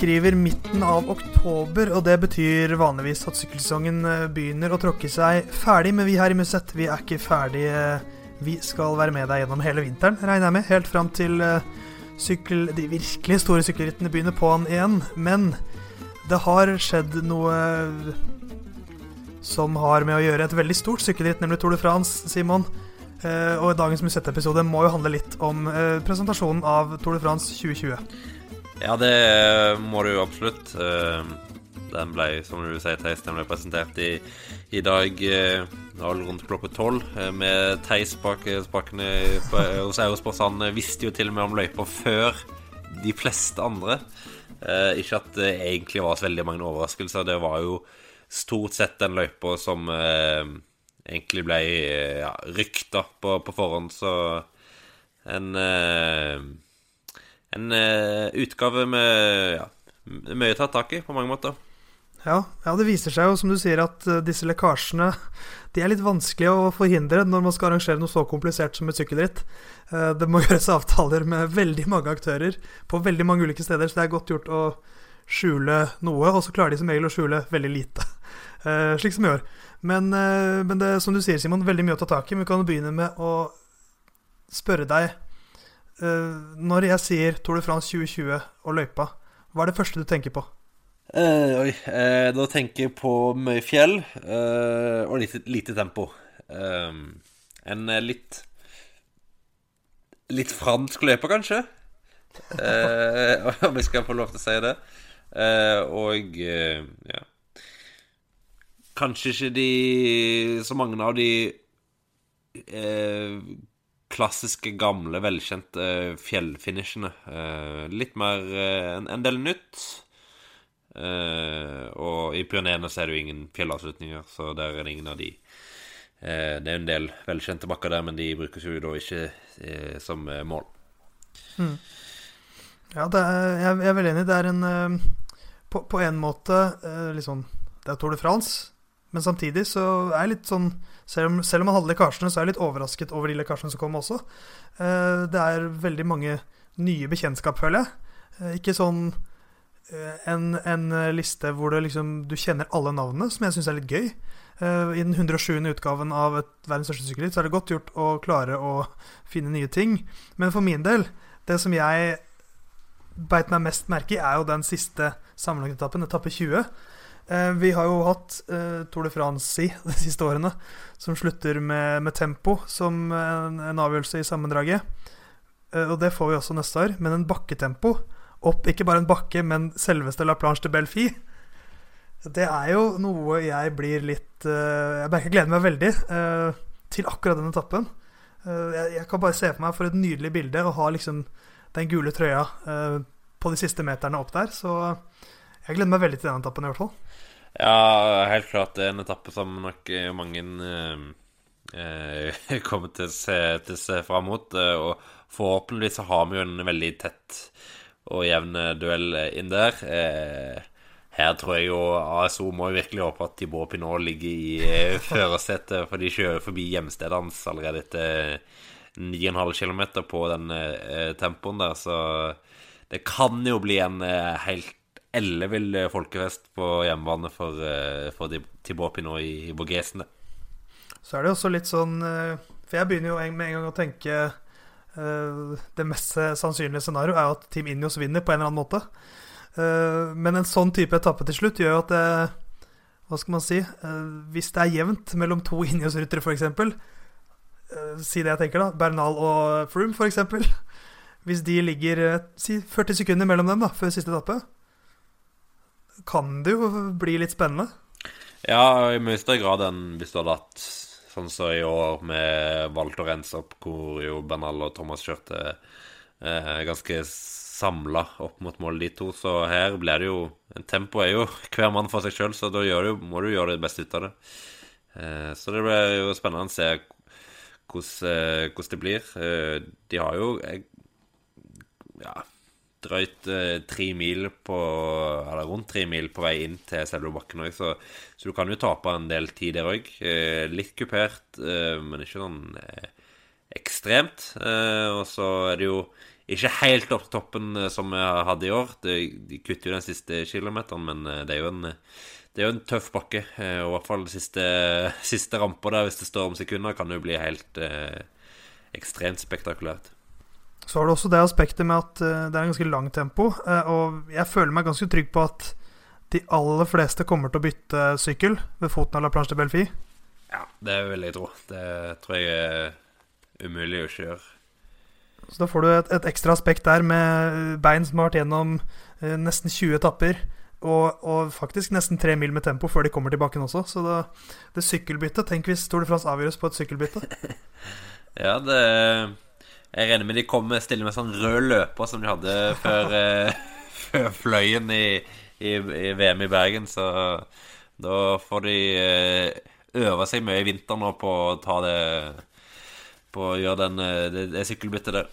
Skriver midten av oktober, og det betyr vanligvis at sykkelsesongen eh, begynner å tråkke seg ferdig. Men vi her i Musett, vi er ikke ferdige. Vi skal være med deg gjennom hele vinteren, regner jeg med. Helt fram til eh, sykkel, de virkelig store sykkelrittene begynner på'n igjen. Men det har skjedd noe som har med å gjøre et veldig stort sykkelritt, nemlig Tour de France, Simon. Eh, og dagens Musett-episode må jo handle litt om eh, presentasjonen av Tour de France 2020. Ja, det eh, må du jo absolutt. Eh, Den ble, som du sier, Theis, den ble presentert i, i dag eh, rundt klokka tolv. eh, Med Theis bak eh, spakene på- hos Eurosport. Han eh, visste jo til og med om løypa før de fleste andre. Eh, Ikke at det egentlig var så veldig mange overraskelser. Det var jo stort sett den løypa som eh, egentlig ble eh, ja, rykta på, på forhånd, så en eh, en eh, utgave med ja, mye tatt tak i, på mange måter. Ja, ja, det viser seg jo, som du sier, at eh, disse lekkasjene de er litt vanskelige å forhindre når man skal arrangere noe så komplisert som et sykkelritt. Eh, det må gjøres avtaler med veldig mange aktører på veldig mange ulike steder, så det er godt gjort å skjule noe, og så klarer de som regel å skjule veldig lite. Eh, slik som i år. Men, men det som du sier, Simon, veldig mye å ta tak i. Men vi kan begynne med å spørre deg Når jeg sier Tour de France 2020 og løypa, hva er det første du tenker på? Eh, oi, Uh, da tenker jeg på mye fjell eh, og lite, lite tempo. Eh, en eh, litt Litt fransk løype, kanskje? Eh, om jeg skal få lov til å si det. Eh, og eh, ja Kanskje ikke de Så mange av de eh, klassiske, gamle, velkjente fjellfinishene. Eh, litt mer eh, en del nytt. Eh, og i Pyreneene er det jo ingen fjellavslutninger, så der er det ingen av de. Eh, det er jo en del velkjente bakker der, men de brukes jo da ikke eh, som mål. Ja, det er, jeg, er veldig enig. Det er en på, på en måte litt sånn Det er Tour de France, men samtidig så er jeg litt sånn Selv om, selv om man hadde lekkasjene, så er jeg litt overrasket over de lekkasjene som kom også. Det er veldig mange nye bekjentskap, føler jeg. Ikke sånn en, en liste hvor du, liksom, du kjenner alle navnene, som jeg syns er litt gøy. Uh, I den 107. utgaven av et verdens største sykkelritt så er det godt gjort å klare å finne nye ting. Men for min del, det som jeg beit meg mest merke i, er jo den siste sammenlagtetappen, etappe 20. Uh, vi har jo hatt uh, Tour de France de siste årene, som slutter med, med tempo som en, en avgjørelse i sammendraget. Eh, og det får vi også neste år, men en bakketempo opp ikke bare en bakke, men selveste La Planche de Belfi. Det er jo noe jeg blir litt eh, Jeg merker gleder meg veldig eh, til akkurat den etappen. Eh, jeg, kan bare se for meg for et nydelig bilde å ha liksom den gule trøya på de siste meterne opp der. Så jeg gleder meg veldig til den etappen, i hvert fall. Ja, helt klart det er en etappe som nok mange kommer til å se, til se fram mot. Og forhåpentligvis har vi jo en veldig tett og jevn eh, duell inn der. Eh, her tror jeg jo ASO må jo virkelig håpe at Thibaut Pinot ligger i eh, førersetet, for de kjører forbi hjemstedet hans allerede etter 9,5 km på den eh, tempoen der, så det kan jo bli en eh, helt ellevill eh, folkefest på hjemmebane for, eh, for Tibor Pinot i, i. Så er det også litt sånn eh, For jeg begynner jo med en gang å tenke eh, Det mest eh, sannsynlige scenarioet er jo at Team Injos vinner på en eller annen måte. Eh, Men en sånn type etappe til slutt gjør jo at det Hva skal man si? eh, Hvis det er jevnt mellom to Injos-ryttere, f.eks. Si det jeg tenker, da. Bernal og Froome, f.eks. Hvis de ligger eh, si 40 sekunder mellom dem da før siste etappe, kan det jo bli litt spennende. Ja, i mye større grad enn hvis du hadde hatt sånn som i år med å rense opp, hvor jo Bernal og Thomas kjørte eh, ganske samla opp mot målet, de to. Så her blir det jo Tempo er jo hver mann for seg sjøl, så da du, må du gjøre det beste ut av det. Eh, så det blir jo spennende å se hvordan, eh, hvordan det blir. Eh, de har jo eh, Ja, drøyt eh, tre mil på Eller rundt tre mil på vei inn til selve bakken òg, så, så, du kan jo tape en del tid der òg. Eh, litt kupert, eh, men ikke sånn ekstremt. Og så er det jo ikke helt opp toppen som vi hadde i år. De, de kutter jo den siste kilometeren, men det er jo en det er jo en tøff bakke. Og i hvert fall siste, siste rampa der, hvis det står om sekunder, kan jo bli helt eh, ekstremt spektakulært. Så har du også det aspektet med at uh, det er en ganske lang tempo. Uh, og jeg føler meg ganske trygg på at de aller fleste kommer til å bytte sykkel ved foten av La Planche de Belfi. Ja, det vil jeg tro. Det tror jeg er umulig å ikke gjøre. Så da får du et, et, ekstra aspekt der med bein som har vært gjennom nesten 20 etapper. Og, og, faktisk nesten tre mil med tempo før de kommer tilbake også. Så da, det sykkelbyttet Tenk hvis Tour de France avgjøres på et sykkelbytte. ja, det jeg regner med de kommer stille med sånn rød løper som de hadde før, eh, før Fløyen i, i, i, VM i Bergen. Så da får de eh, øve seg mye i vinter nå på å ta det På å gjøre den, eh, det, det sykkelbyttet der.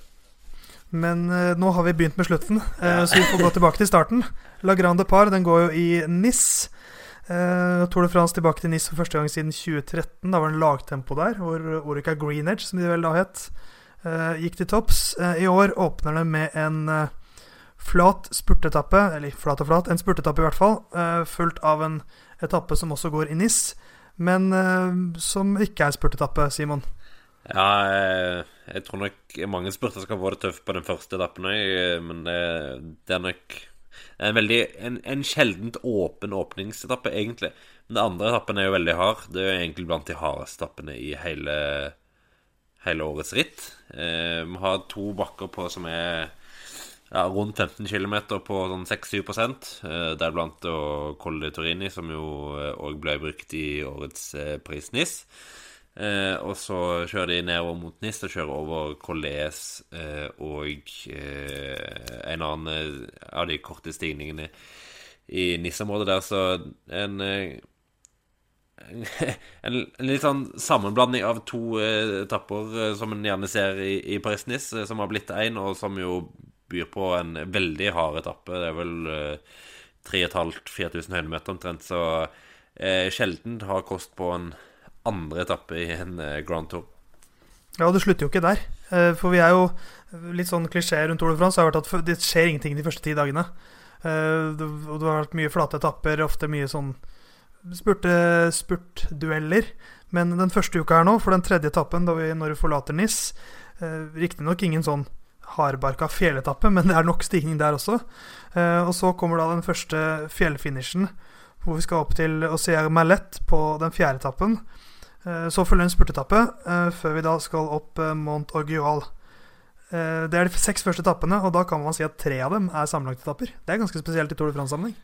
Men nå har vi begynt med slutten, eh, så vi får gå tilbake til starten. La Grande Par den går jo i NIS. Eh, Tour de France tilbake til NIS for første gang siden 2013. Da var det en lagtempo der, hvor Orica Green Edge, som de vel da het, gikk til topps. Eh, I år åpner det med en eh, flat spurtetappe, eller flat og flat, en spurtetappe i hvert fall, fulgt av en etappe som også går i NIS, men som ikke er spurtetappe, Simon. Ja, jeg, tror nok mange spurter skal få det tøft på den første etappen òg, men det, det, er nok en veldig En, en sjeldent åpen åpningsetappe, egentlig. Men den andre etappen er jo veldig hard. Det er jo egentlig blant de hardeste etappene i hele hele årets ritt. Eh, vi har to bakker på som er ja, rundt 15 km på sånn 6-7% eh, Deriblant Col de Torini, som jo òg eh, ble brukt i årets eh, pris NIS. Eh, og så kjører de nedover mot NIS og kjører over Collés eh, og eh, en annen av de korte stigningene i NIS-området der. Så en en, litt sånn sammenblanding av to eh, etapper eh, som en gjerne ser i, i Paris-Nice, eh, som har blitt én, og som jo byr på en veldig hard etappe. Det er vel eh, 3500-4000 høydemeter omtrent, så eh, sjelden har kost på en andre etappe i en eh, Grand Tour. Ja, og det slutter jo ikke der. For vi er jo litt sånn klisjé rundt Ole Frans det skjer ingenting de første ti dagene. Og det har vært mye flate etapper, ofte mye sånn spurtdueller. Men den første uka her nå, for den tredje etappen vi, når vi forlater NIS eh, Riktignok ingen sånn hardbarka fjelletappe, men det er nok stigning der også. Eh, og så kommer da den første fjellfinishen, hvor vi skal opp til Osier Mallet på den fjerde etappen. Eh, så følger en spurtetappe, eh, før vi da skal opp eh, Mont Orgual. Eh, det er de seks første etappene, og da kan man si at tre av dem er sammenlagtetapper. Det er ganske spesielt i Tour de France-sammenheng.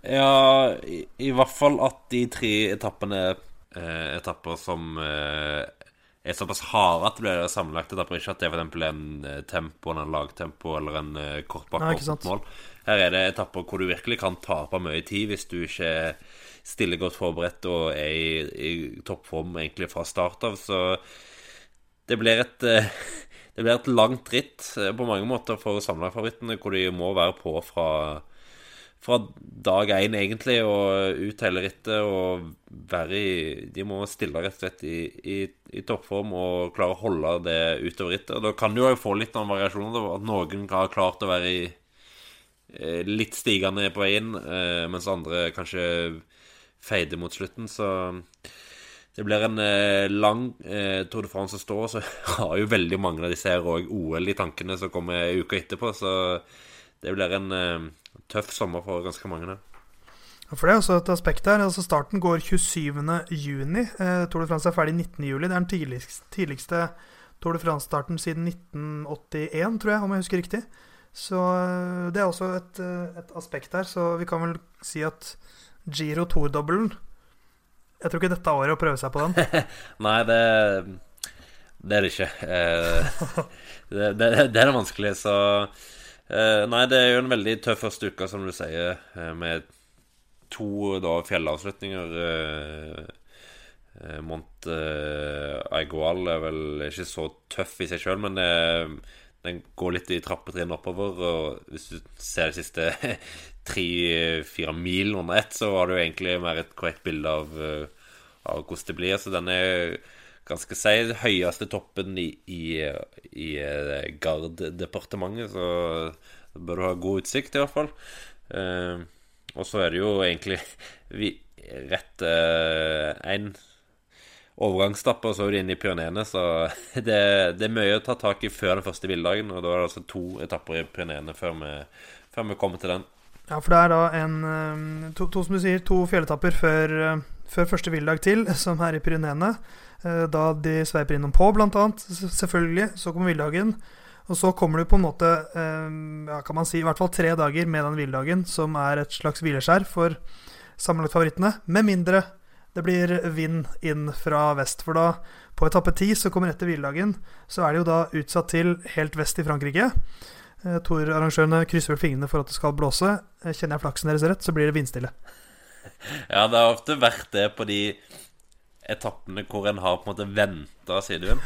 Ja, i, i, hvert fall at de tre etappene eh, etapper som eh, er såpass harde at det blir sammenlagt etapper. Ikke at det er f.eks. en eh, tempo, en lagtempo eller en eh, kort bakke mål. Her er det etapper hvor du virkelig kan tape mye tid hvis du ikke stiller godt forberedt og er i, i toppform egentlig fra start av. Så det blir et eh, det blir et langt ritt eh, på mange måter for sammenlagtfavorittene, hvor de må være på fra fra dag én, egentlig, og ut hele rittet og være i De må stille rett og slett i, i, i, toppform og klare å holde det utover rittet. Og Da kan du jo få litt av variasjoner. At noen har klart å være i eh, litt stigende på veien, eh, mens andre kanskje feider mot slutten. Så det blir en eh, lang eh, Tour de France å stå, så har jo veldig mange av disse her òg OL i tankene som kommer uka etterpå. Så det blir en tøff sommer for ganske mange. Der. For Det er også et aspekt her. altså Starten går 27.6. Eh, Tour de France er ferdig 19.7. Det er den tidligste, tidligste Tour de France-starten siden 1981, tror jeg, om jeg husker riktig. Så eh, det er også et, eh, et aspekt her. Så vi kan vel si at Giro Tour-dobbelen Jeg tror ikke dette er året å prøve seg på den. Nei, det, det er det ikke. Eh, det, det, det er det vanskelig, så Eh, nei, det er jo en veldig tøff første uke, som du sier, eh, med to da fjellavslutninger. Eh, eh Aigual er vel ikke så tøff i seg sjøl, men det, den går litt i trappetrinn oppover. Og hvis du ser de siste tre-fire mil under ett, så har du egentlig mer et korrekt bilde av, av hvordan det blir. Så den er ganske si, Høyeste toppen i, i, i Gard-departementet, så bør du ha god utsikt, i hvert fall. Eh, og så er det jo egentlig vi, rett én eh, overgangsstappe, og så er du inne i Pyreneene. Så det, det, er mye å ta tak i før den første villdagen. Og da er det altså to etapper i Pyreneene før, før, vi kommer til den. Ja, for det er da en eh, to, to som du sier, to fjelletapper før, eh, før første villdag til, som er i Pyreneene. Da de sveiper innom på, blant annet. Selvfølgelig. Så kommer villdagen. Og så kommer det på en måte, ja, kan man si, i hvert fall tre dager med den hviledagen, som er et slags hvileskjær for sammenlagtfavorittene. Med mindre det blir vind inn fra vest. For da, på etappe ti, som kommer etter hviledagen, så er det jo da utsatt til helt vest i Frankrike. Eh, Tor-arrangørene krysser vel fingrene for at det skal blåse. Eh, kjenner jeg flaksen deres rett, så blir det vindstille. Ja, det har ofte vært det på de etappene hvor en har på en måte venta sidevind.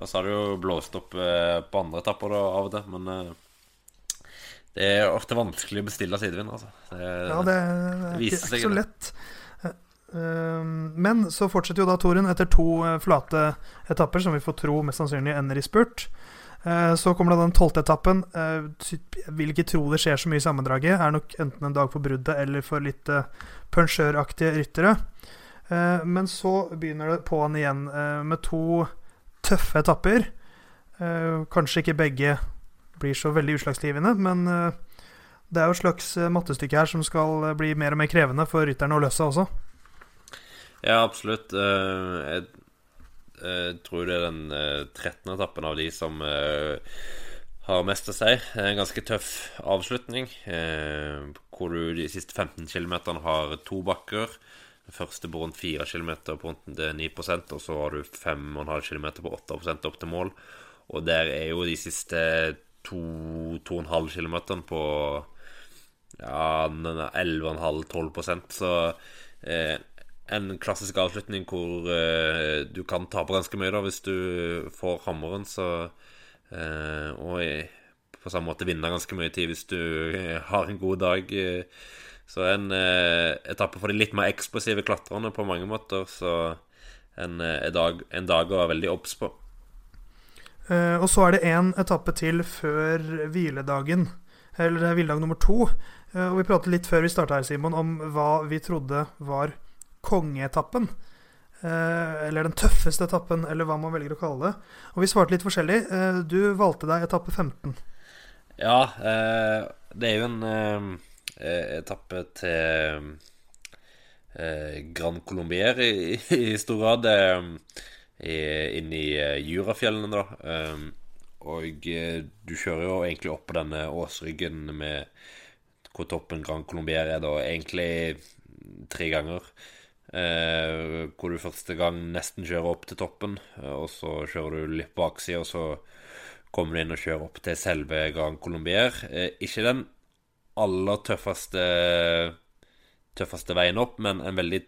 Og så har det jo blåst opp eh, på andre etapper da, av og til, men eh, det er ofte vanskelig å bestille sidevind, altså. Det, ja, det, det er ikke, ikke så lett. Ehm, men så fortsetter jo da toren etter to eh, flate etapper, som vi får tro mest sannsynlig ender i spurt. Eh, så kommer det den tolvte etappen. Eh, jeg vil ikke tro det skjer så mye i sammendraget. Er nok enten en dag for bruddet eller for litt punsjøraktige ryttere. Men så begynner det på'n igjen med to tøffe etapper. Kanskje ikke begge blir så veldig utslagsgivende, men det er jo et slags mattestykke her som skal bli mer og mer krevende for rytterne å løse også. Ja, absolutt. Eh, jeg, jeg tror det er den 13. Eh, etappen av de som eh, har mest å si. En ganske tøff avslutning, hvor du de siste 15 km har to bakker. Den første på rundt 4 km på rundt 9% og så har du 5,5 km på 8% opp til mål. Og der er jo de siste 2-2,5 km på ja, 11,5-12% Så eh, en klassisk avslutning hvor uh, du kan tape ganske mye da hvis du får hammeren, så uh, Og på samme måte vinne ganske mye tid hvis du uh, har en god dag. så en etappe for de litt mer eksplosive klatrerne på mange måter. Så en, en, dag, en dag, å være veldig obs på. og så er det én etappe til før hviledagen, eller hviledag nummer to. og vi pratet litt før vi starta her, Simon, om hva vi trodde var kongeetappen. Eh, eller den tøffeste etappen, eller hva man velger å kalle det. Og vi svarte litt forskjellig. Eh, du valgte deg etappe 15. Ja, eh, det er jo en etappe til Grand Colombier i, i stor grad. Inn i Jurafjellene, da. Og du kjører jo egentlig opp på denne åsryggen med hvor toppen Grand Colombier er da egentlig tre ganger. Eh, hvor du første gang nesten kjører opp til toppen, eh, og så kjører du litt baksida, og så kommer du inn og kjører opp til selve Grand Colombier. Eh, ikke den aller tøffeste tøffeste veien opp, men en veldig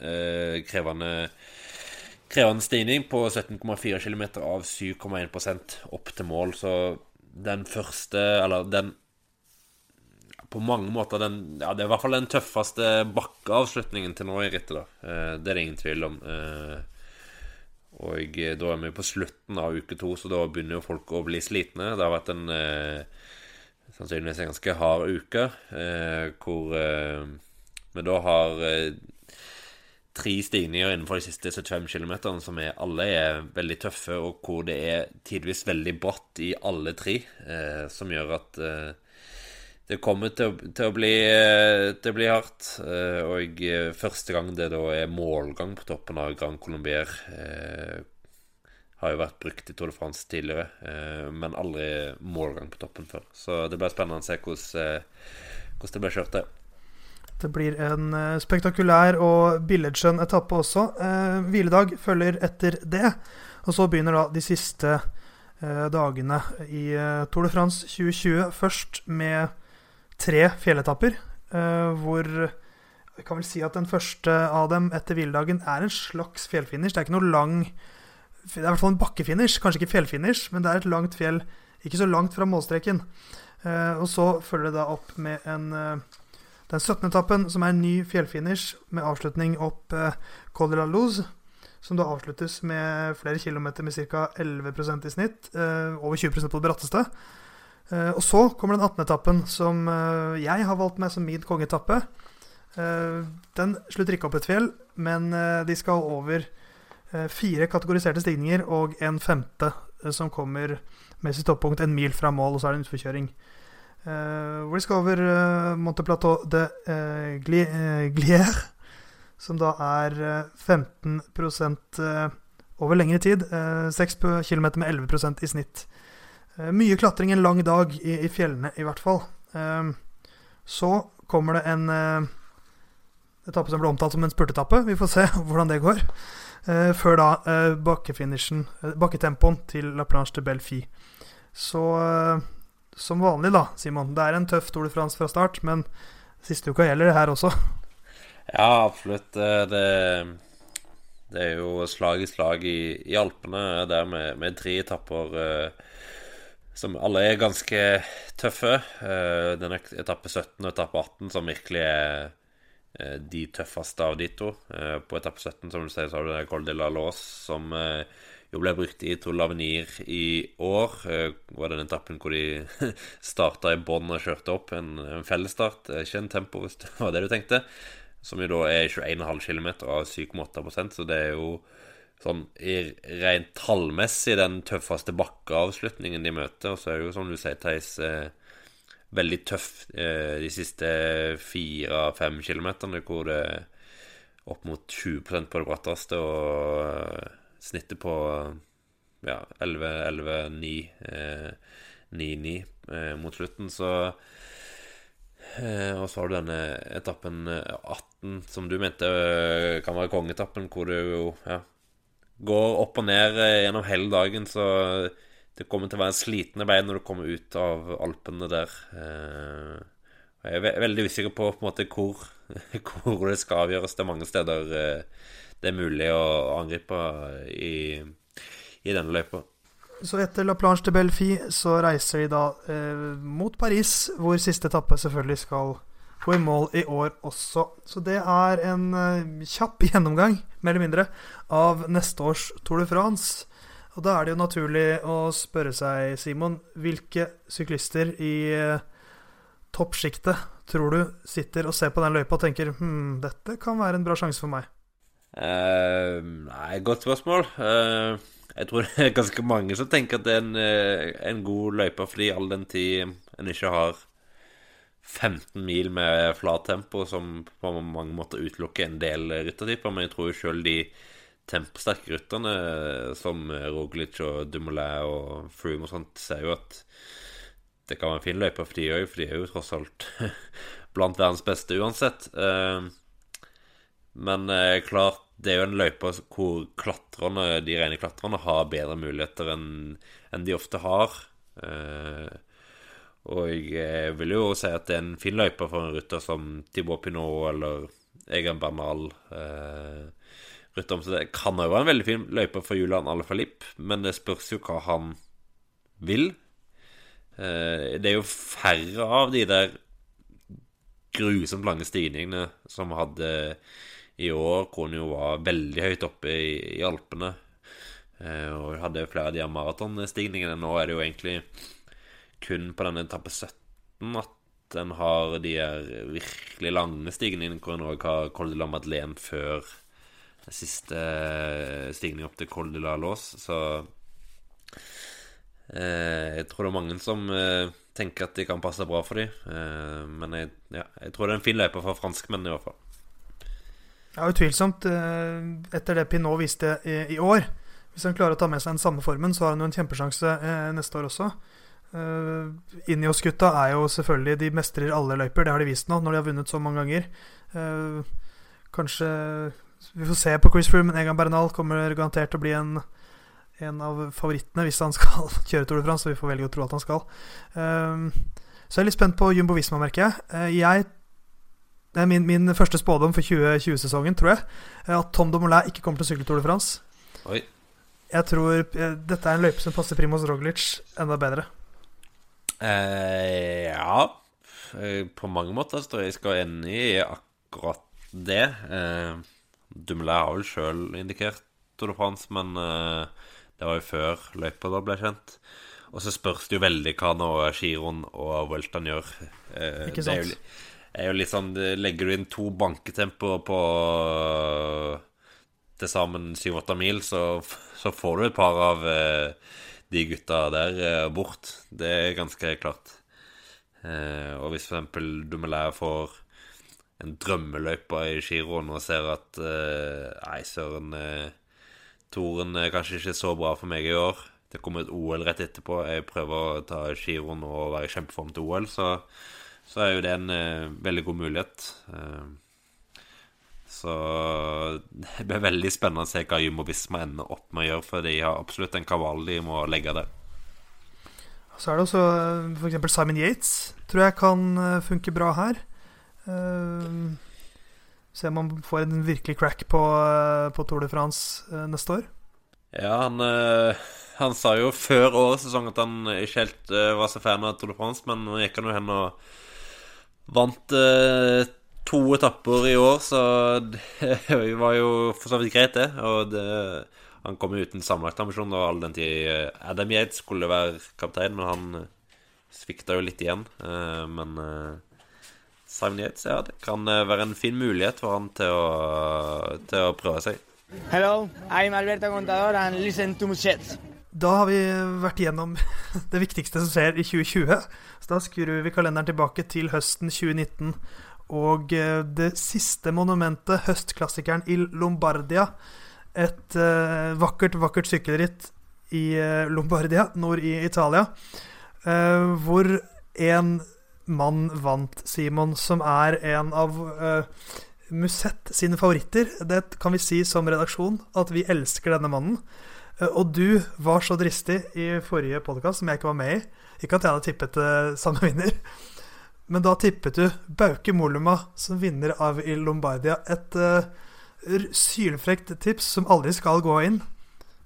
eh, krevende krevende stigning på 17,4 km av 7,1% opp til mål. Så den første, eller den på mange måter den Ja, det er i hvert fall den tøffeste bakkeavslutningen til nå i rittet, da. Eh, det er det ingen tvil om. Eh, og da er vi på slutten av uke to, så da begynner jo folk å bli slitne. Det har vært en eh, sannsynligvis en ganske hard uke, hvor vi da har tre stigninger innenfor de siste 75 km, som er, alle er veldig tøffe, og hvor det er tidvis veldig bratt i alle tre, som gjør at det kommer til, til, å bli, eh, til, å bli, hardt. Eh, og eh, første gang det da er målgang på toppen av Grand Colombier har jo vært brukt i Tour de France tidligere, men aldri målgang på toppen før. Så det blir spennende å se hvordan, hvordan det blir kjørt, det. Det blir en spektakulær og billedskjønn etappe også. hviledag følger etter det. Og så begynner da de siste dagene i Tour de France 2020. Først med tre fjelletapper, uh, hvor jeg kan vel si at den første av dem etter hviledagen er en slags fjellfinish. Det er ikke noe lang Det er i hvert fall en bakkefinish, kanskje ikke fjellfinish, men det er et langt fjell ikke så langt fra målstreken. Eh, og så følger det da opp med en eh, den 17. etappen, som er en ny fjellfinish med avslutning opp eh, Col de la Luz, som da avsluttes med flere kilometer med ca. 11% i snitt. Eh, over 20% på det bratteste. Eh, og så kommer den 18. etappen, som eh, jeg har valgt meg som min kongeetappe. Eh, den slutter ikke opp et fjell, men de skal over fire kategoriserte stigninger og en femte som kommer med sitt toppunkt en mil fra mål, og så er det en utforkjøring. Hvor de skal over uh, Monte Plateau de Glier, som da er 15% over lengre tid. 6 km med 11% i snitt. Mye klatring en lang dag i, i fjellene, i hvert fall. så kommer det en etappe som ble omtalt som en spurtetappe. Vi får se hvordan det går. før da bakkefinishen, bakketempoen til La Planche de Belfi. Så som vanlig, da, Simon. Det er en tøff Tour de France fra start, men siste uka gjelder det her også. Ja, absolutt. Eh, det, det er jo slag i slag i, i Alpene der med, med tre etapper eh, som alle er ganske tøffe. Eh, denne etappe 17 og etappe 18 som virkelig er eh, de tøffeste av de to. Eh, på etappe 17, som du sier, så har du Col de la Lås, som jo ble brukt i Tour Lavenir i år. Det var den etappen hvor de starta i bånn og kjørte opp. En, en fellesstart, ikke en tempo, hvis det var det du tenkte. Som jo da er 21,5 km av 7,8 så det er jo sånn rent tallmessig den tøffeste bakkeavslutningen de møter. Og så er det jo, som du sier, Theis, eh, veldig tøff eh, de siste fire-fem kilometerne, hvor det er opp mot 20% på det bratteste. og snittet på ja, 11-11-9 9-9 eh, mot slutten, så eh, Og så har du denne etappen 18, eh, som du mente eh, kan være kongeetappen, hvor du jo ja, går opp og ned eh, gjennom hele dagen, så det kommer til å være slitne bein når du kommer ut av Alpene der. Eh, jeg er veldig usikker på, på en måte, hvor, hvor, det skal avgjøres. Det er mange steder det er mulig å angripe i, i denne løypa. Så etter La Planche de Belfi så reiser de da eh, mot Paris, hvor siste etappe selvfølgelig skal gå i mål i år også. Så det er en eh, kjapp gjennomgang, mer eller mindre, av neste års Tour de France. Og da er det jo naturlig å spørre seg, Simon, hvilke syklister i eh, toppsjiktet tror du sitter og ser på den løypa og tenker hm, dette kan være en bra sjanse for meg? Uh, nei, godt spørsmål. Uh, jeg tror det er ganske mange som tenker at det er en, en god løype, fordi all den tid en ikke har 15 mil med flat tempo, som på mange måter utelukker en del ryttertyper. Men jeg tror sjøl de temposterke rytterne, som Roglic og Dumoulin og Froome og sånt, ser jo at det kan være en fin løype for de òg, for de er jo tross alt blant verdens beste uansett. men klart det er jo en løype hvor klatrerne, de rene klatrerne har bedre muligheter enn en de ofte har. Eh, og jeg vil jo si at det er en fin løype for en rytter som Thibaut Pinot eller Egan Bernal. Eh, rytter om, så det kan jo være en veldig fin løype for Julian Alaphilippe, men det spørs jo hva han vil. Eh, det er jo færre av de der grusomt lange stigningene som hadde i år hvor han jo var veldig høyt oppe i, i Alpene. Eh, og hadde flere av de maratonstigningene. Nå er det jo egentlig kun på denne etappe 17 at en har de virkelig lange stigningene, hvor en òg har Col de la Madeleine før siste stigning opp til Col de la Lås. Så eh, jeg tror det er mange som eh, tenker at de kan passe bra for dem. Eh, men jeg, ja, jeg tror det er en fin løype for franskmennene, i hvert fall. Ja, utvilsomt. Eh, etter det Pinot viste i, i, år Hvis han klarer å ta med seg den samme formen, så har han jo en kjempesjanse eh, neste år også. Uh, Ineos-gutta er jo selvfølgelig De mestrer alle løyper. Det har de vist nå, når de har vunnet så mange ganger. Uh, kanskje Vi får se på Chris Froome, men Egan Bernal kommer garantert til å bli en, en av favorittene hvis han skal kjøre Tour de France, så vi får velge å tro at han skal. Uh, så jeg er litt spent på Jumbo Visma, merker jeg. jeg det er min, min første spådom for 2020-sesongen, tror jeg. At Tom Dumoulin ikke kommer til å sykle Tour de France. Oi. Jeg tror eh, dette er en løype som passer Primoz Roglic enda bedre. Eh, ja. Eh, på mange måter så jeg skal enig i akkurat det. Eh, Dumoulin har vel sjøl indikert Tour de France, men eh, det var jo før løypa da ble kjent. Og så spørs det jo veldig hva nå Giron og Welton gjør. Eh, Ikke det er sant? jo, er jo litt sånn Legger du inn to banketempoer på til sammen 7-8 mil, så, så får du et par av eh, de gutta der eh, bort. Det er ganske klart. Eh, og hvis f.eks. Dumoulin får en drømmeløype i giroen og ser at eh, Nei, søren, Toren er kanskje ikke så bra for meg i år. Det kommer et OL rett etterpå. Jeg prøver å ta giroen og være i kjempeform til OL, så, så er jo det en veldig god mulighet. Eh, så det blir veldig spennende å se hva Jumbo Visma ender opp med å gjøre, for de har absolutt en kaval de må legge der. Så er det også f.eks. Simon Yates. Tror jeg kan eh, funke bra her. Uh, se om han får en virkelig crack på, eh, på Tour de France eh, neste år. Ja, han, eh, han sa jo før årets sesong at han ikke helt eh, var så fan av Tour de France, men nå gikk han jo hen og vant eh, to etapper i år, så det var jo for så vidt greit, det. Og det, han kom jo uten sammenlagt ambisjon, og all den tid eh, Adam Yates skulle være kaptein, men han eh, svikta jo litt igjen. Eh, Men Simon Yates, ja, det kan være en fin mulighet for han til å, til å prøve seg. Hello, I'm Alberto Contador and listen to Muchets. Da har vi vært igjennom det viktigste som skjer i 2020. Så da skrur vi kalenderen tilbake til høsten 2019. Og eh, det siste monumentet, høstklassikeren i Lombardia. Et eh, vakkert, vakkert sykkelritt i eh, Lombardia, nord i Italia. hvor en mann vant, Simon, som er en av Musett sine favoritter. Det kan vi si som redaksjon, at vi elsker denne mannen. Og du var så dristig i forrige podkast, som jeg ikke var med i. Ikke at jeg hadde tippet samme vinner, men da tippet du Bauke Moluma som vinner av Il Lombardia. Et uh, sylfrekt tips som aldri skal gå inn.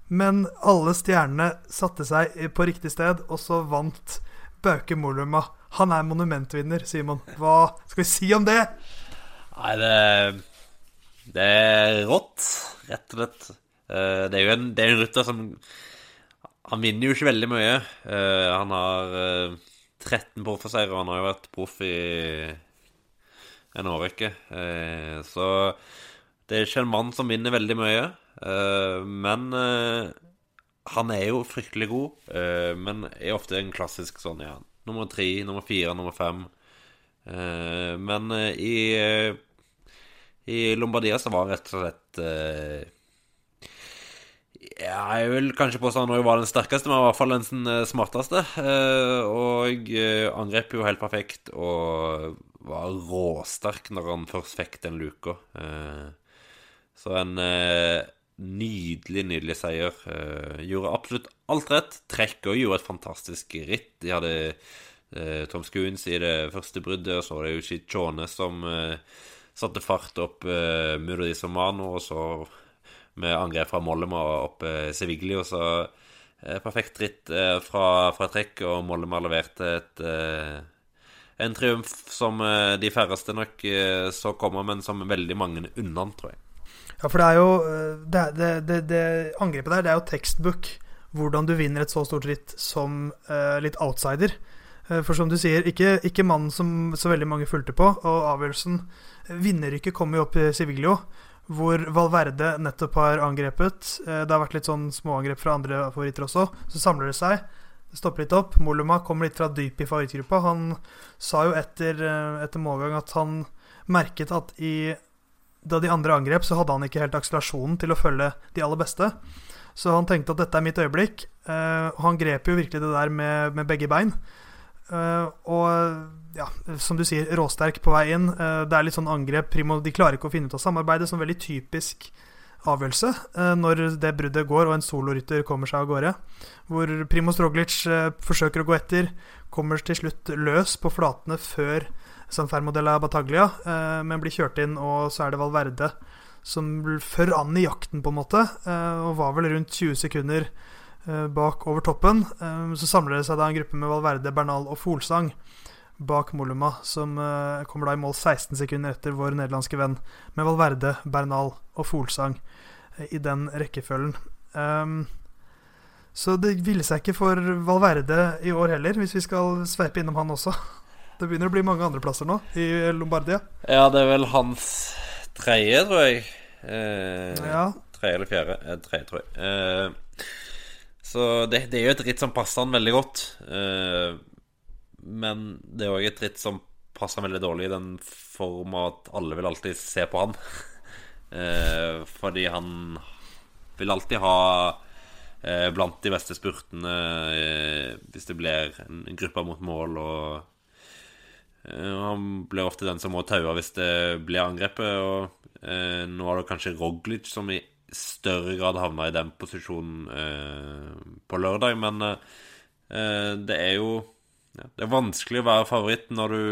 Men alle stjernene satte seg på riktig sted, og så vant Bauke Moluma. Han er monumentvinner, Simon. Hva skal vi si om det? Nei, det, det er rått, rett og slett. Eh, Det er jo en, det en rytter som Han vinner jo ikke veldig mye. Eh, Han har 13 proffseiere, han har jo vært proff i en årrekke. Eh, Så det er ikke en mann som vinner veldig mye. Eh, Men eh, han er jo fryktelig god, eh, men er ofte en klassisk sånn, ja, nummer tre, nummer fire, nummer fem. Eh, Men i i Lombardia så var han rett og slett ja, Jeg vil kanskje påstå han var den sterkeste, men i hvert fall den eh, smarteste. Eh, og eh, angrep jo helt perfekt og var råsterk når han først fikk den luka. Så en nydelig, nydelig seier. Gjorde absolutt alt rett. Trekk og gjorde et fantastisk ritt. De hadde Tom Skuens i det første bruddet, og så var det jo Chichone som satte fart opp Murdi Somano, og så med angrep fra Mollema opp uh, Sevigli, og så eh, perfekt ritt eh, fra, fra trekk, og Mollema leverte et eh, en triumf som eh, de færreste nok eh, så komme, men som veldig mange unna, tror jeg. Ja, for det er jo eh, det, det, det, det Angrepet der, det er jo tekstbook. Hvordan du vinner et så stort ritt som eh, litt outsider. Eh, for som du sier, ikke, ikke mannen som så veldig mange fulgte på. Og avgjørelsen Vinnerrykket kom jo opp i Civiglio, hvor Valverde nettopp har angrepet. Eh, det har vært litt sånn småangrep fra andre favoritter også. Så samler det seg. Det stopper litt opp. Moluma kommer litt fra dyp i favorittgruppa. Han sa jo etter, eh, etter målgang at han merket at i da de andre angrep, så hadde han ikke helt akselerasjonen til å følge de aller beste. Så han tenkte at dette er mitt øyeblikk. eh, og han grep jo virkelig det der med, med begge bein. Og ja, som du sier, råsterk på vei inn. Eh, det er litt sånn angrep. Primo, de klarer ikke å finne ut av samarbeidet. Som veldig typisk avgjørelse eh, når det bruddet går og en solorytter kommer seg av gårde. Hvor Primo Stroglic eh, forsøker å gå etter, kommer til slutt løs på flatene før San Fermo de la Bataglia, men blir kjørt inn, og så er det Valverde som fører an i jakten, på en måte. og var vel rundt 20 sekunder bak over toppen. Så samler det seg da en gruppe med Valverde, Bernal og Folsang bak Moluma, som eh, kommer da i mål 16 sekunder etter vår nederlandske venn, med Valverde, Bernal og Folsang eh, i den rekkefølgen. Um, så det ville seg ikke for Valverde i år heller, hvis vi skal sveipe innom han også. Det begynner å bli mange andreplasser nå i Lombardia. Ja, det er vel hans tredje, tror jeg. Eh, Ja. Tredje eller fjerde. Eh, tredje, tror jeg. Eh, så det, det er jo et ritt som passer han veldig godt. Eh, men det er òg et ritt som passer veldig dårlig i den form at alle vil alltid se på han. eh, fordi han vil alltid ha eh, blant de beste spurtene eh, hvis det blir en, gruppe mot mål og Han blir ofte den som må taue hvis det blir angrepet. Og nå er det kanskje Roglic som i større grad havna i den posisjonen på lørdag. Men det er jo ja, Det er vanskelig å være favoritt når du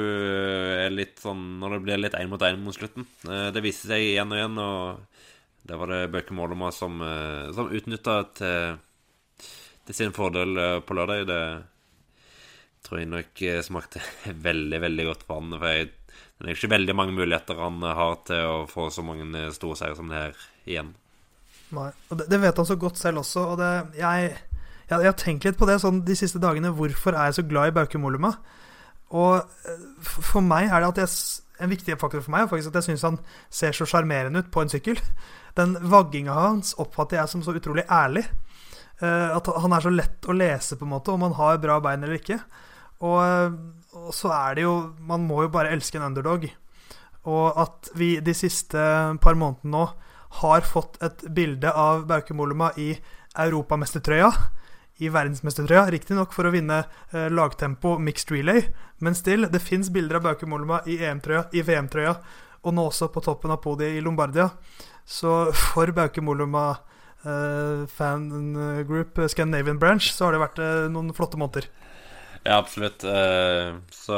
er litt sånn Når det blir litt én mot én mot slutten. Eh, det viste seg igjen og igjen, og det var det Bøke Målema som, eh, som utnytta til, til sin fordel eh, på lørdag. Det tror jeg nok eh, smakte veldig, veldig godt for han. For jeg, det er ikke veldig mange muligheter han har til å få så mange eh, store seire som det her igjen. Nei, og det, det vet han så godt selv også. Og det, jeg, jeg, jeg har tenkt litt på det sånn de siste dagene. Hvorfor er jeg så glad i Bauke Moluma? Og eh, for meg er det at jeg, en viktig faktor for meg er faktisk at jeg syns han ser så sjarmerende ut på en sykkel. Den vagginga hans oppfatter jeg som så utrolig ærlig. Eh, at han er så lett å lese, på en måte, om han har bra bein eller ikke. Og, eh, og så er det jo Man må jo bare elske en underdog. Og at vi de siste par månedene nå har fått et bilde av Bauke Molema i europamestertrøya. I verdensmestertrøya, riktignok for å vinne eh, lagtempo mixed relay. Men still, det fins bilder av Bauke Molema i EM-trøya, i VM-trøya, og nå også på toppen av podiet i Lombardia. Så for Bauke Molema eh, fan group eh, Scandinavian Branch, så har det vært eh, noen flotte måneder. Ja, absolutt. Eh, Så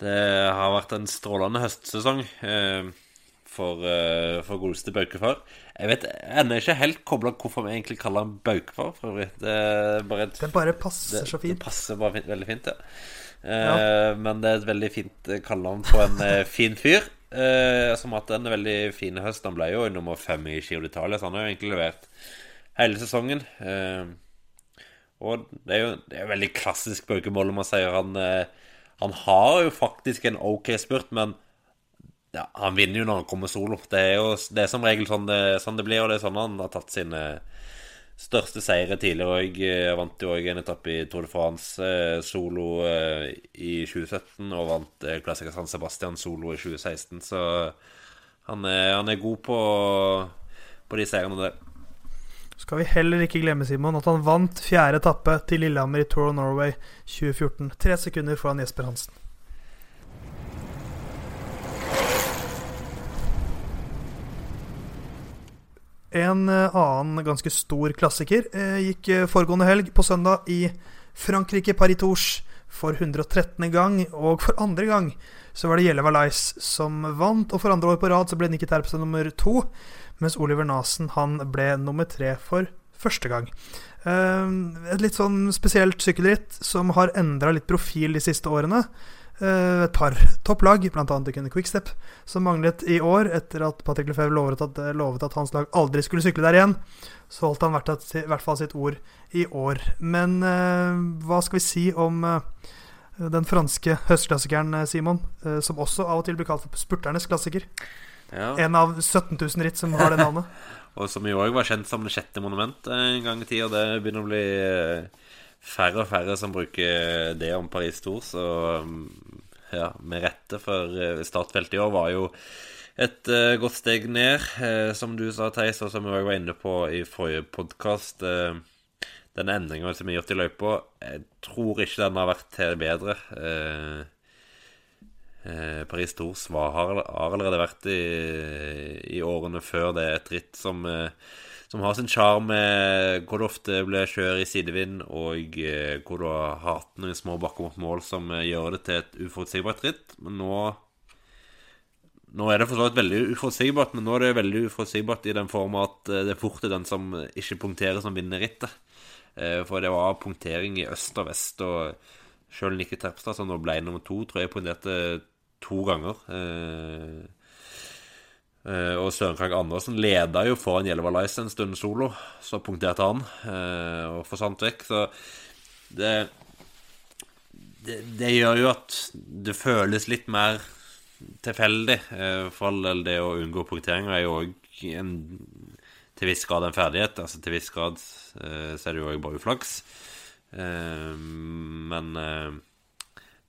det har vært en strålende høstsesong eh, for, eh, for godeste Baukefar. Jeg vet ennå ikke helt kobla hvorfor vi egentlig kaller han Baukefar, for øvrig. Det bare et Den bare passer det, så det passer bare fint, veldig fint, ja. Eh, Men det er et veldig fint eh, kallenavn på en eh, fin fyr. Uh, som hatt en veldig fin høst. Han ble jo nummer fem i Giro d'Italia, så han har jo egentlig levert hele sesongen. Og det er jo det er veldig klassisk Baukemål om man sier han Han har jo faktisk en ok spurt, men ja, han vinner jo når han kommer solo. Det er jo det er som regel sånn det, sånn det blir, og det er sånn han har tatt sine største seire tidligere. òg. vant jo òg en etappe i Tour de France eh, solo eh, i 2017, og vant eh, Classica San Sebastian solo i 2016, så han er, han er god på, på de seirene der. Skal vi heller ikke glemme, Simon, at han vant fjerde etappe til Lillehammer i Tour of Norway 2014. Tre sekunder foran Jesper Hansen. En eh, annen ganske stor klassiker eh, gikk eh, foregående helg på søndag i Frankrike, Paris-Tours, for 113. gang. Og for andre gang så var det Jelleva Valais som vant, og for andre år på rad så ble Nikki Terpstra nummer to, mens Oliver Nasen han ble nummer tre for første gang. Et litt sånn spesielt sykkelritt som har endra litt profil de siste årene. Eh, et par topplag, bl.a. kunne Quickstep, som manglet i år etter at Patrick Lefebvre lovet at, lovet at hans lag aldri skulle sykle der igjen. Så holdt han i hvert, i hvert fall sitt ord i år. Men eh, hva skal vi si om eh, den franske høstklassikeren, eh, Simon? Eh, som også av og til blir kalt for spurternes klassiker. Ja. En av 17 000 ritt som har det navnet. Og som i år var kjent som det sjette monument en gang i tida. Det begynner å bli eh, færre og færre som bruker det om Paris Tour, så ja, med rette. For eh, startfeltet i år var jo et uh, godt steg ned, uh, som du sa, Theis, og som vi var inne på i forrige podkast. den endringa som er gjort i løypa, jeg tror ikke den har vært til bedre. Paris Tours har, har allerede vært i, i årene før det et ritt som, eh, som har sin sjarm, eh, hvor det ofte blir kjør i sidevind, og eh, hvor du har hatt noen små bakker mot mål som eh, gjør det til et uforutsigbart ritt. Men nå Nå er det for så vidt veldig uforutsigbart, men nå er det veldig uforutsigbart i den form at det det fort er den som ikke punkterer, som vinner rittet. Eh, for det var punktering i øst og vest, og sjøl Nikki Terpstad, som nå ble nummer to, tror jeg punkterte to ganger. Og Søren Krag Andersen leda jo foran Jelva Lice en stund solo. Så punkterte han og forsvant vekk. Så det, det, det gjør jo at det føles litt mer tilfeldig. Eh, for all del, det å unngå punktering er jo òg til viss grad en ferdighet. Altså til viss grad eh, så er det jo òg bare uflaks. Eh, men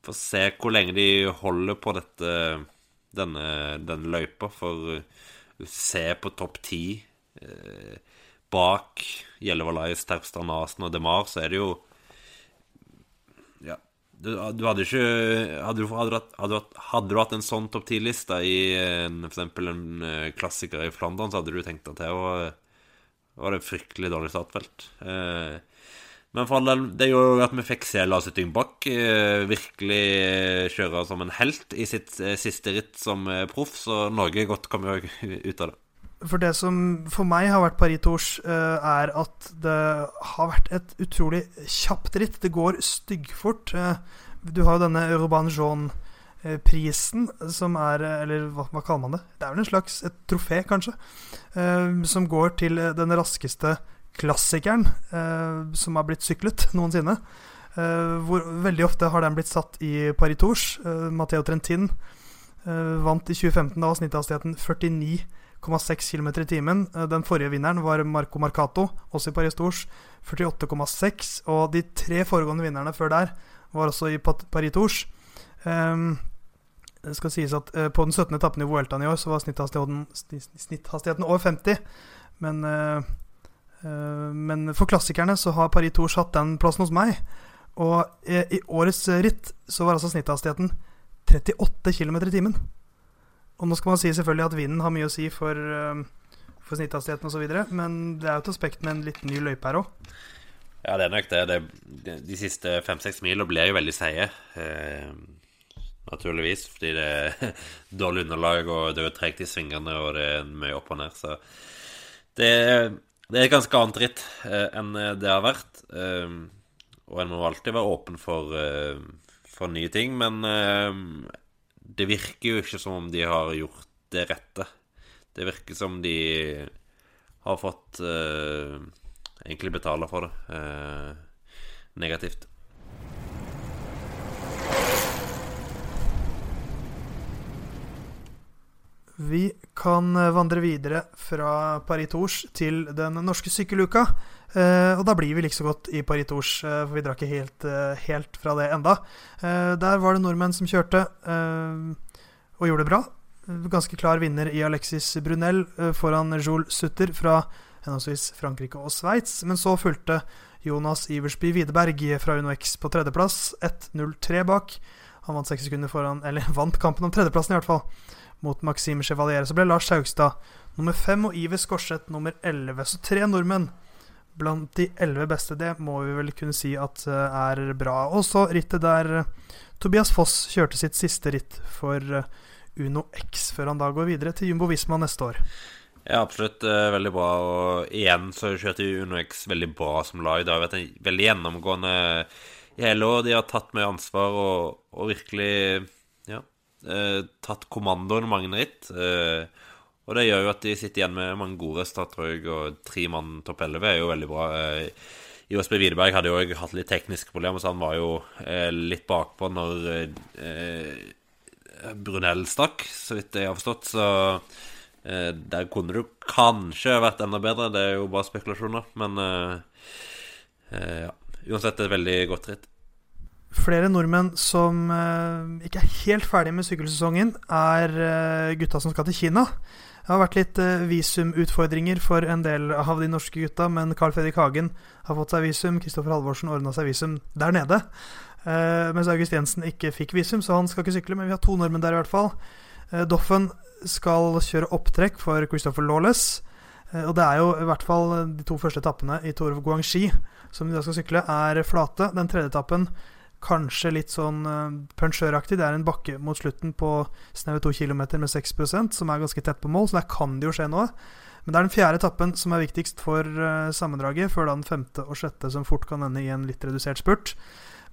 får se hvor lenge de holder på dette denne, denne løypa. For se på topp ti bak Gjellevalais, Terpstad, Nasen og DeMar, så er det jo du, du, hadde ikke Hadde du, hadde, hadde, hadde du hatt en sånn topp ti-liste i f.eks. en eh, klassiker i Flandern, så hadde du tenkt at det var, var det fryktelig dårlig startfelt. Eh, men for all del, det gjorde jo at vi fikk se Lars Dyngbakk eh, virkelig kjøre som en helt i sitt siste ritt som proff, så Norge godt kommer ut av det. For det som for meg har vært Paris Tours, uh, er at det har vært et utrolig kjapt ritt. Det går styggfort. Du har jo denne Urban Jean-prisen, som er Eller hva, hva, kaller man det? Det er vel en slags et trofé, kanskje. Som går til den raskeste klassikeren som har blitt syklet noensinne. hvor veldig ofte har den blitt satt i Paris Tours. Matteo Trentin vant i 2015. Da snitthastigheten 49,6 km i timen. Eh, den forrige vinneren var Marco Marcato, også i Paris Tours, 48,6. Og de tre foregående vinnerne før der var også i Paris Tours. Um, det skal sies at uh, på den 17. etappen i Vueltaen i år så var snitthastigheten, snitthastigheten over 50. Men, men, for klassikerne så har Paris Tours hatt den plassen hos meg. Og i årets ritt så var altså snitthastigheten 38 km i timen. Og nå skal man si selvfølgelig at vinden har mye å si for, uh, for snitthastigheten osv., men det er jo et aspekt med en liten ny løype her òg. Ja, det er nok det. det de siste fem-seks milene blir jo veldig seige. Eh, naturligvis, fordi det er dårlig underlag, og det er tregt i svingene, og det er mye opp og ned. Så det, det er et ganske annet ritt eh, enn det har vært. Eh, og en må alltid være åpen for, eh, for nye ting, men eh, det virker jo ikke som om de har gjort det rette. Det virker som de har fått uh, egentlig betale for det negativt. Vi kan vandre videre fra Paris Tours til den norske sykkeluka. Uh, og da blir vi like så godt i Paris Tours, uh, for vi drar ikke helt, helt fra det enda. der var det nordmenn som kjørte og gjorde det bra. Ganske klar vinner i Alexis Brunel foran Jules Sutter fra henholdsvis Frankrike og Sveits. Men så fulgte Jonas Iversby Widerberg fra UnoX på tredjeplass, 1.03 bak. Han vant seks sekunder foran, eller vant kampen om tredjeplassen i hvert fall, mot Maxime Chevalier. Så ble Lars Haugstad nummer fem og Iver Skorseth nummer elleve. Så tre nordmenn blant de elleve beste. Det må vi vel kunne si at eh, er bra. Og så rittet der eh, Tobias Foss kjørte sitt siste ritt for eh, Uno X, før han da går videre til Jumbo Visma neste år. Ja, absolutt. veldig bra. Og igjen så kjørte Uno X veldig bra som lag. Det har vært en veldig gjennomgående i hele år. De har tatt mye ansvar og, og virkelig ja, tatt kommandoen mange ritt. Eh, og det gjør jo at de sitter igjen med mange gode resultater, og tre mann topp 11 er jo veldig bra. Eh, IOSB Widerberg hadde jo hatt litt tekniske problemer, så han var jo eh, litt bakpå når eh, Brunell stakk, så vidt jeg har forstått. Så eh, der kunne det kanskje vært enda bedre. Det er jo bare spekulasjoner. Men eh, eh, ja, uansett et veldig godt ritt. Flere nordmenn som ikke er helt ferdig med sykkelsesongen, er gutta som skal til Kina. Det har vært litt uh, visumutfordringer for en del av de norske gutta, men Carl Fredrik Hagen har fått seg visum. Kristoffer Halvorsen ordna seg visum der nede. Uh, mens August Jensen ikke fikk visum, så han skal ikke sykle. Men vi har to nordmenn der i hvert fall. Uh, Doffen skal kjøre opptrekk for Christopher Lawless. og det er jo i hvert fall de to første etappene i Tour of Guangxi som de da skal sykle, er flate. Den tredje etappen kanskje litt sånn uh, punsjøraktig. Det er en bakke mot slutten på snaue to km med 6% som er ganske tett på mål, så der kan det jo skje noe. Men det er den fjerde etappen som er viktigst for uh, sammendraget, før da den femte og sjette som fort kan ende i en litt redusert spurt.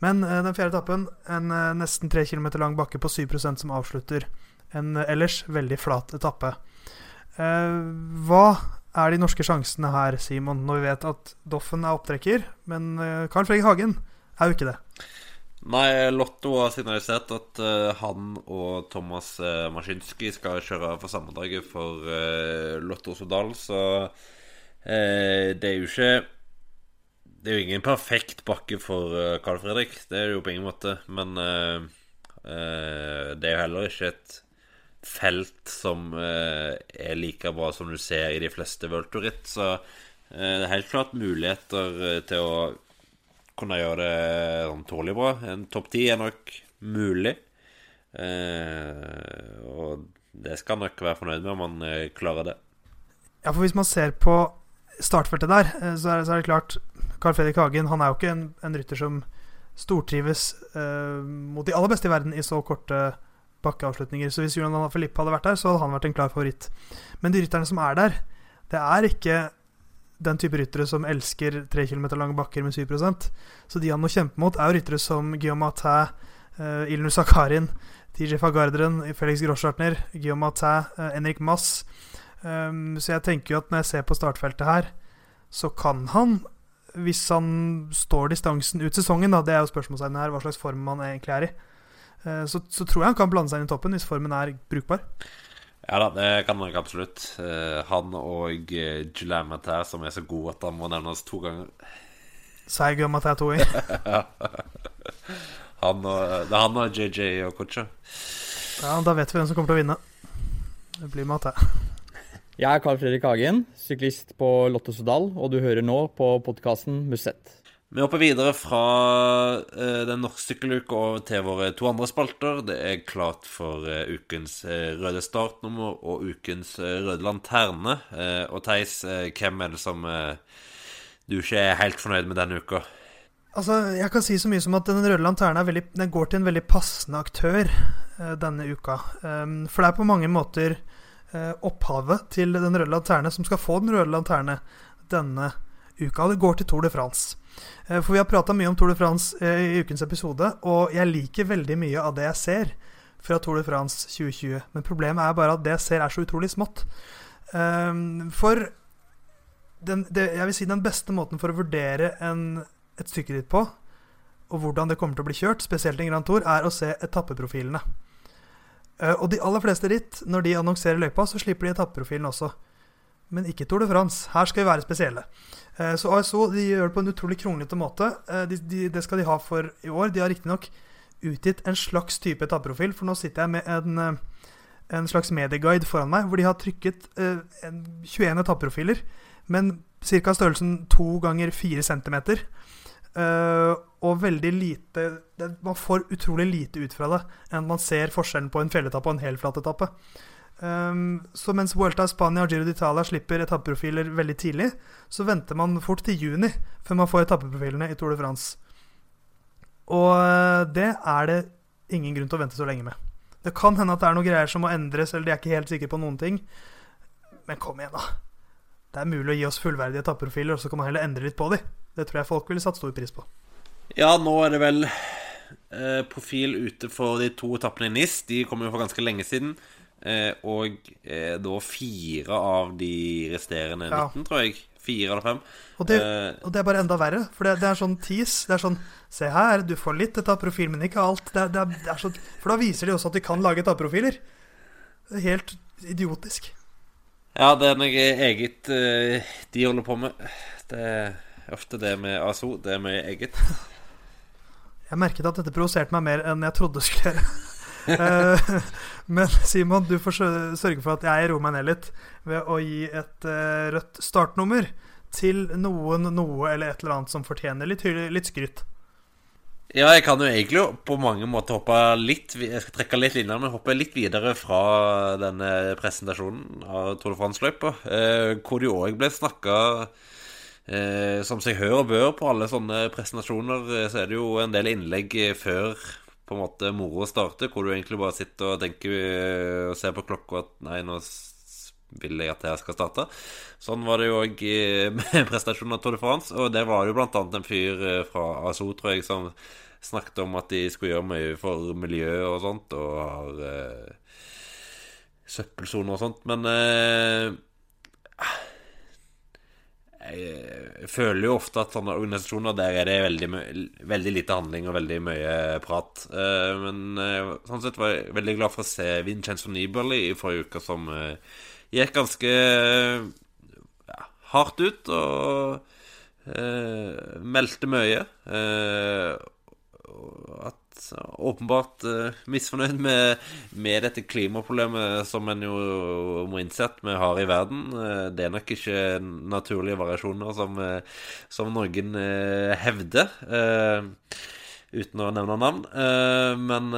Men uh, den fjerde etappen, en nesten tre km lang bakke på 7% som avslutter en ellers veldig flat etappe. hva er de norske sjansene her, Simon, når vi vet at Doffen er opptrekker, men Carl Fredrik Hagen er jo ikke det? Nei, Lotto har signalisert at uh, han og Thomas uh, Maskinski skal kjøre for sammendraget for uh, Lotto Sodal, så det er jo ikke Det er jo ingen perfekt bakke for Carl Fredrik, det er det jo på ingen måte, men det er jo heller ikke et felt som er like bra som du ser i de fleste Vulturitt, så det er helt klart muligheter til å kunne gjøre det sånn tålelig bra. En topp ti er nok mulig. Eh, og det skal han nok være fornøyd med om han eh, klarer det. Ja, for hvis man ser på startfeltet der, eh, så er, det, så er det klart Carl Fredrik Hagen han er jo ikke en, en rytter som stortrives eh, mot de aller beste i verden i så korte bakkeavslutninger. Så hvis Julian Filippe hadde vært der, så hadde han vært en klar favoritt. Men de rytterne som er der, det er ikke den type ryttere som elsker 3 km lange bakker med 7% Så de han må kjempe mot, er jo ryttere som Guillaume Matin, uh, Ilnur Sakarin, TJ Fagarderen, Felix Groschartner, Guillaume Matin, uh, Henrik Mass. Um, så jeg tenker jo at når jeg ser på startfeltet her, så kan han, hvis han står distansen ut sesongen, da, det er jo spørsmålstegnet her, hva slags form han egentlig er i, uh, så, så tror jeg han kan blande seg inn i toppen hvis formen er brukbar. Ja da, det kan nok absolutt. Uh, han og uh, eh, Julian Matter, som er så god at han må nevnes to ganger. Jeg Matter to ganger? han og, det er han og JJ og Kocha. Ja, da vet vi hvem som kommer til å vinne. Det blir Matter. Jeg er Carl Fredrik Hagen, syklist på Lotto Sodal, og du hører nå på podkasten Musett. Vi hopper videre fra uh, den norske sykkeluka over til våre to andre spalter. Det er klart for uh, ukens uh, røde startnummer og ukens røde lanterne. og Theis, hvem er det som du ikke er helt fornøyd med denne uka? Altså, Jeg kan si så mye som at Den røde lanterna går til en veldig passende aktør denne uka. Um, for det er på mange måter opphavet til Den røde lanterne som skal få Den røde lanterne denne uka. Det går til Tour de France. Eh, for vi har prata mye om Tour de France eh, i ukens episode, og jeg liker veldig mye av det jeg ser fra Tour de France 2020. Men problemet er bare at det jeg ser, er så utrolig smått. Ehm, for den, det, jeg vil si den beste måten for å vurdere en, et stykke ditt på, og hvordan det kommer til å bli kjørt, spesielt en Grand Tour, er å se etappeprofilene. Eh, og de aller fleste ritt, når de annonserer løypa, så slipper de etappeprofilen også. Men ikke Tour de France. Her skal vi være spesielle. Eh, så ASO de gjør det på en utrolig kronglete måte. Eh, de, de, det skal de ha for i år. De har riktignok utgitt en slags type etappeprofil, for nå sitter jeg med en, eh, en slags medieguide foran meg, hvor de har trykket 21 etappeprofiler, men ca. størrelsen 2 ganger 4 cm. og veldig lite Man får utrolig lite ut fra det enn man ser forskjellen på en fjelletappe og en helflatetappe. Um, så mens Vuelta Spania og Giro d'Italia slipper etappeprofiler veldig tidlig, så venter man fort til juni før man får etappeprofilene i Tour de France. Og uh, det er det ingen grunn til å vente så lenge med. Det kan hende at det er noen greier som må endres, eller de er ikke helt sikre på noen ting. Men kom igjen, da. Det er mulig å gi oss fullverdige etappeprofiler, og så kan man heller endre litt på dem. Det tror jeg folk ville satt stor pris på. Ja, nå er det vel eh, profil ute for de to etappene i NIS. De kom jo for ganske lenge siden. Eh, og eh, da fire av de resterende 19, ja. tror jeg. Fire eller fem. Og det, eh, og det, er bare enda verre. For det, det, er sånn tease. Det er sånn Se her, du får litt av profilen, men ikke alt. Det, det, er, er sånn, for da viser de også at de kan lage tapprofiler. Det er helt idiotisk. Ja, det er noe eget de holder på med. Det er ofte det med ASO. Det er mye eget. Jeg merket at dette provoserte meg mer enn jeg trodde skulle gjøre. Eh, men Simon, du får sørge for at jeg roer meg ned litt ved å gi et uh, rødt startnummer til noen, noe eller et eller annet som fortjener litt, litt skryt. Ja, jeg kan jo egentlig på mange måter hoppe litt Jeg skal trekke litt linjer, men hoppe litt videre fra denne presentasjonen av Tour de France-løypa, uh, hvor det jo òg ble snakka eh, som seg hør og bør på alle sånne presentasjoner, eh, så er det jo en del innlegg eh, før på en måte moro starte hvor du egentlig bare sitter og tenker eh, og ser på klokka at nei, nå vil jeg at det her skal starte. Sånn var det jo òg med prestasjonen av Tour de France, og det var jo blant annet en fyr eh, fra ASO, tror jeg, som snakket om at de skulle gjøre mye for miljøet og sånt, og har eh, søppelsoner og sånt, men eh, jeg føler jo ofte at sånne organisasjoner der er det veldig, veldig lite handling og veldig mye prat. Eh, Men eh, sånn sett var jeg veldig glad for å se Vincenzo Nibali i forrige uke, som eh, gikk ganske ja, hardt ut og eh, meldte mye. Eh, at åpenbart uh, misfornøyd med, med dette klimaproblemet som en jo må innse at vi har i verden. Uh, det er nok ikke naturlige variasjoner som, uh, som noen hevder, uten å nevne navn. Men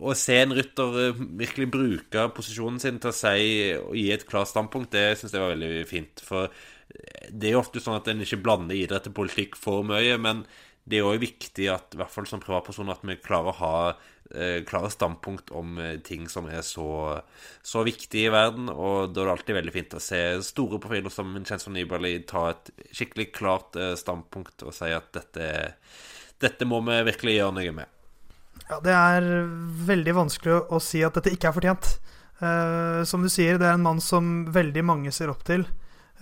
å se en rytter virkelig bruke posisjonen sin til å si og gi et klart standpunkt, det syns jeg var veldig fint. For det er jo ofte sånn at en ikke blander idrett og politikk for mye, men det er òg viktig at i hvert fall som privatpersoner at vi klarer å ha eh, klare standpunkt om eh, ting som er så, så viktige i verden. Og da er det alltid veldig fint å se store profiler som Vincenzo Nibali ta et skikkelig klart eh, standpunkt og si at dette, dette må vi virkelig gjøre noe med. Ja, det er veldig vanskelig å- si at dette ikke er fortjent. Eh, som du sier, det er en mann som veldig mange ser opp til.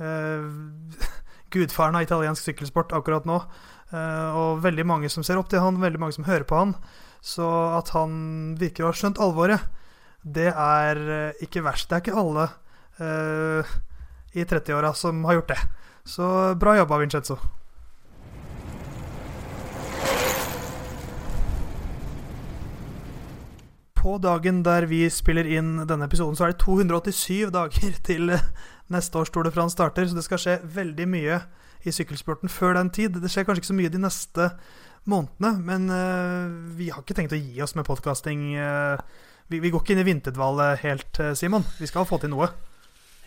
Eh, gudfaren av italiensk sykkelsport akkurat nå. Eh, og veldig mange som ser opp til han, veldig mange som hører på han. Så at han virker å ha skjønt alvoret, det er eh, ikke verst. Det er ikke alle uh, i 30-åra som har gjort det. Så bra jobba, Vincenzo. På dagen der vi spiller inn denne episoden, så er det 287 dager til neste års Tour de France starter. Så det skal skje veldig mye i sykkelsporten før den tid. Det skjer kanskje ikke så mye de neste månedene, men uh, vi har ikke tenkt å gi oss med podkasting. vi, vi går ikke inn i vinterdvale helt, eh, Simon. Vi skal få til noe.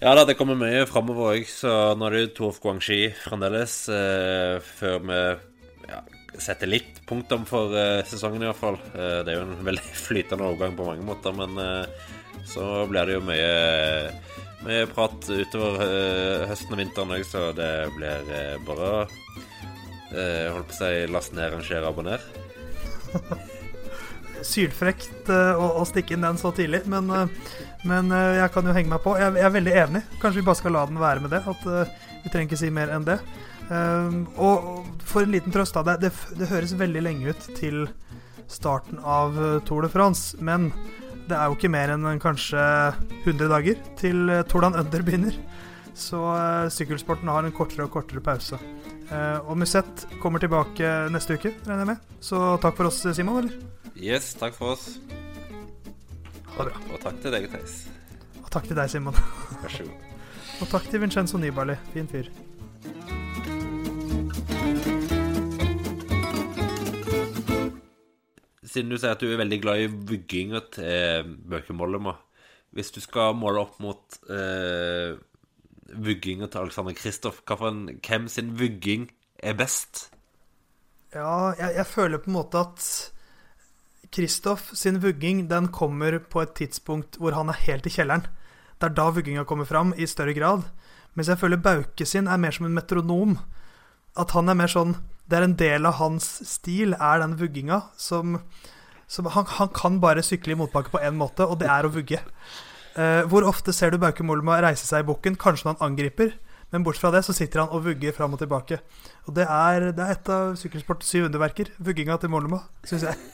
Ja da, det kommer mye framover òg, så nå er det jo Torf Guangxi fremdeles. Uh, før vi ja, setter litt punktum for eh, sesongen, iallfall. Uh, det er jo en veldig flytende overgang på mange måter, men eh, så blir det jo mye, mye prat utover eh, høsten og vinteren òg, så det blir bare å eh, holdt på å si last ned, rangere, abonner. Sylfrekt eh, å, å stikke inn den så tidlig, men, men jeg kan jo henge meg på. Jeg, jeg er veldig enig. Kanskje vi bare skal la den være med det. At Vi trenger ikke si mer enn det. Um, og for en liten trøst, da. Det, det, det høres veldig lenge ut til starten av Tour de France, men det er jo ikke mer enn eh, kanskje 100 dager til Tordan Tour Under begynner. Så eh, sykkelsporten har en kortere og kortere pause. Eh, og Musett kommer tilbake neste uke, regner jeg med. Så takk for oss, Simon, eller? Yes, takk for oss. Ha det bra. Og takk til deg, Theis. Og takk til deg, Simon. Vær så god. Og takk til Vincenzo Nibali. Fin fyr. Siden du sier at du er veldig glad i vugginga til bøkemålet Hvis du skal måle opp mot eh, vugginga til Alexander Kristoff, hvem sin vugging er best? Ja, jeg, jeg føler på en måte at Kristoff sin vugging den kommer på et tidspunkt hvor han er helt i kjelleren. Det er da vugginga kommer fram i større grad. Mens jeg føler Bauke sin er mer som en metronom. At han er mer sånn Det er en del av hans stil, er den vugginga som, som han, han kan bare sykle i motbakke på én måte, og det er å vugge. Eh, hvor ofte ser du Bauke Mollema reise seg i bukken? Kanskje når han angriper, men bortsett fra det så sitter han og vugger fram og tilbake. Og det er, det er et av sykkelsportens syv underverker. Vugginga til Mollema, syns jeg.